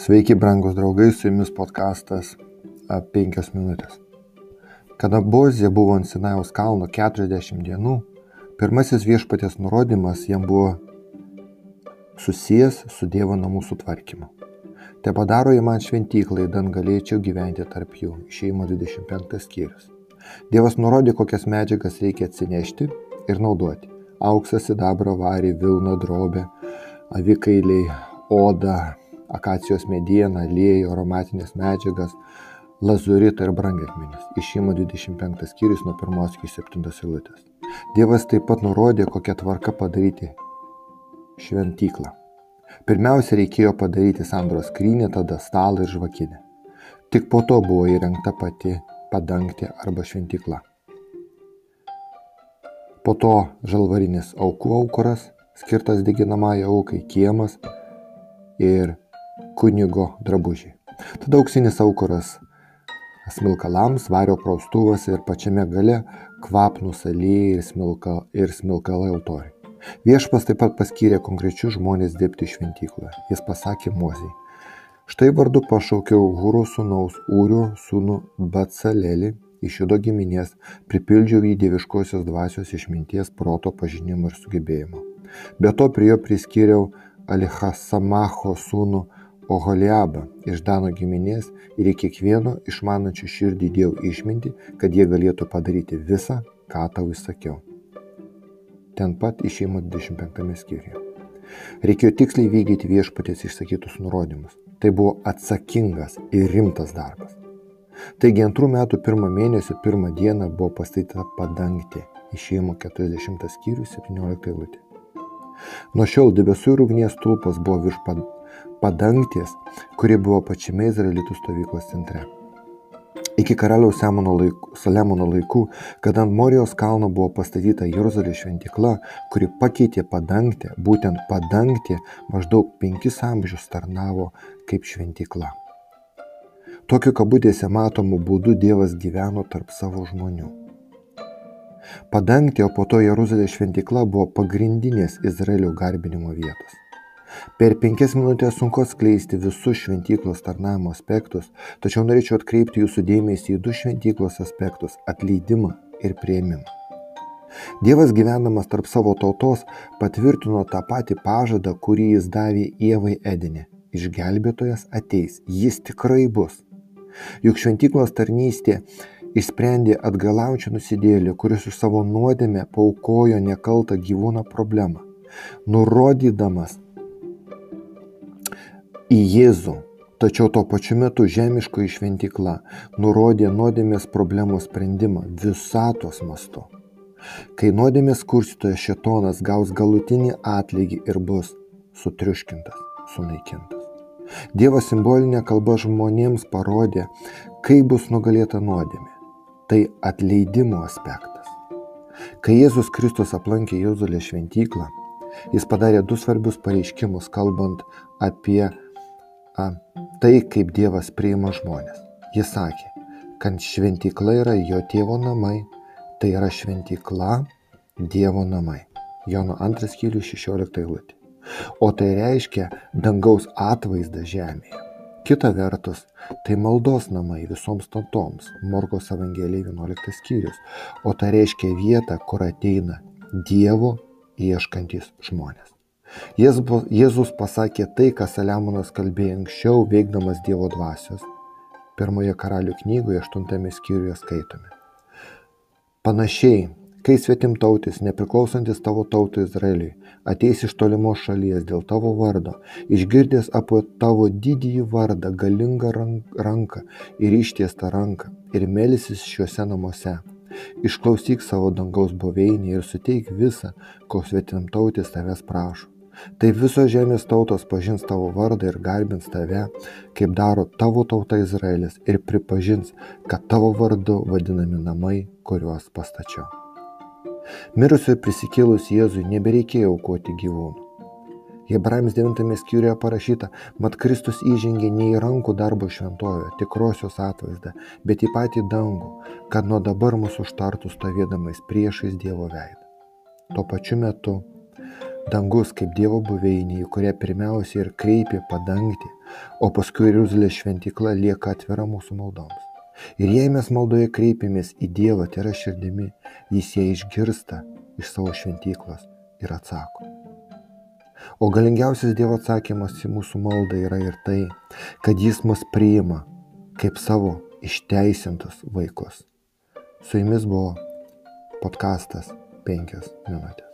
Sveiki, brangus draugai, su jumis podkastas 5 minutės. Kada Bozė buvo ant Sinajaus kalno 40 dienų, pirmasis viešpatės nurodymas jam buvo susijęs su Dievo namų sutvarkymu. Te padaro į man šventyklą, įdant galėčiau gyventi tarp jų. Išėjimo 25 skyrius. Dievas nurodė, kokias medžiagas reikia atsinešti ir naudoti. Auksas, sidabro, varį, vilno, drobė, avikailiai, oda, akacijos mediena, aliejų, aromatinės medžiagas, lazuritą ir brangakmenis. Išėjimo 25 skyrius nuo 1 iki 7 eilutės. Dievas taip pat nurodė, kokią tvarką padaryti šventyklą. Pirmiausia, reikėjo padaryti sandros skrynę, tada stalą ir žvakinę. Tik po to buvo įrengta pati padangtė arba šventykla. Po to žalvarinis aukų aukuras, skirtas deginamąją aukai, kiemas ir kunigo drabužiai. Tada auksinis aukuras smilkalams, vario praustuvas ir pačiame gale kvapnus aliejai ir, smilka, ir smilkalai altoriai. Viešpas taip pat paskyrė konkrečius žmonės dirbti šventykloje. Jis pasakė Mozijai. Štai vardu pašaukiau Hūro sūnaus Ūrio sūnų Batsalelį iš judo giminės, pripildžiau jį dieviškosios dvasios išminties, proto, pažinimo ir sugebėjimo. Be to prie jo priskyriau Alihasamacho sūnų oholiabą iš dano giminės ir į kiekvieno išmanančių širdį įdėjau išmintį, kad jie galėtų padaryti visą, ką tau įsakiau. Ten pat išeimo 25 skyriuje. Reikėjo tiksliai vykdyti viešpatės išsakytus nurodymus. Tai buvo atsakingas ir rimtas darbas. Taigi antrų metų pirmą mėnesį pirmą dieną buvo pastatyta padangtė. Išėjimo 40 skyrių 17 eilutė. Nuo šiol debesų ir ugnies tulpas buvo virš padangties, kuri buvo pačiame izraelitų stovyklos centre. Iki karaliaus laikų, Saliamono laikų, kada ant Morijos kalno buvo pastatyta Jeruzalės šventikla, kuri pakeitė padangtę, būtent padangtė maždaug penkis amžius tarnavo kaip šventikla. Tokiu kabutėse matomu būdu Dievas gyveno tarp savo žmonių. Padangtė, o po to Jeruzalės šventikla buvo pagrindinės Izraelio garbinimo vietos. Per penkias minutės sunku atskleisti visus šventyklos tarnavimo aspektus, tačiau norėčiau atkreipti jūsų dėmesį į du šventyklos aspektus - atleidimą ir prieimimą. Dievas gyvenamas tarp savo tautos patvirtino tą patį pažadą, kurį jis davė Ievai Edinė. Išgelbėtojas ateis, jis tikrai bus. Juk šventyklos tarnystė išsprendė atgalaučių nusidėlį, kuris už savo nuodėmę paukojo nekaltą gyvūną problemą, nurodydamas į Jėzų, tačiau tuo pačiu metu žemiškoji šventykla nurodė nuodėmės problemos sprendimą visatos mastu. Kai nuodėmės kurstytojas šetonas gaus galutinį atlygį ir bus sutriuškintas, sunaikintas. Dievo simbolinė kalba žmonėms parodė, kaip bus nugalėta nuodėmė. Tai atleidimo aspektas. Kai Jėzus Kristus aplankė Jėzulės šventyklą, jis padarė du svarbius pareiškimus, kalbant apie tai, kaip Dievas priima žmonės. Jis sakė, kad šventykla yra jo tėvo namai, tai yra šventykla Dievo namai. Jono 2 skyrius 16 eilutė. O tai reiškia dangaus atvaizdą žemėje. Kita vertus, tai maldos namai visoms tautoms. Morgos Evangelijai 11 skyrius. O tai reiškia vietą, kur ateina Dievo ieškantis žmonės. Jėzus pasakė tai, ką Saliamonas kalbėjo anksčiau, veikdamas Dievo dvasios. Pirmoje karalių knygoje, aštuntame skyriuje skaitome. Panašiai, kai svetimtautis, nepriklausantis tavo tautų Izraeliui, ateis iš tolimos šalies dėl tavo vardo, išgirdęs apie tavo didįjį vardą, galingą ranką ir ištiestą ranką, ir melisis šiuose namuose. Išklausyk savo dangaus buveinį ir suteik visą, ko svetimtautis tavęs prašo tai visos žemės tautos pažins tavo vardą ir garbins tave, kaip daro tavo tauta Izraelis ir pripažins, kad tavo vardu vadinami namai, kuriuos pastačiau. Mirusio ir prisikėlus Jėzui nebereikėjo aukoti gyvūnų. Hebrajams 9 skyriuje parašyta, mat Kristus įžengė ne į rankų darbo šventovę, tikrosios atvaizdą, bet į patį dangų, kad nuo dabar mūsų užtartų stovėdamais priešais Dievo veidą. Tuo pačiu metu Dangus kaip Dievo buveinė, į kurią pirmiausia ir kreipė padangti, o paskui Jeruzalės šventykla lieka atvira mūsų maldoms. Ir jei mes maldoje kreipiamės į Dievą, tai yra širdimi, jis ją išgirsta iš savo šventyklos ir atsako. O galingiausias Dievo atsakymas į mūsų maldą yra ir tai, kad jis mus priima kaip savo išteisintus vaikus. Su jumis buvo podkastas 5 minutės.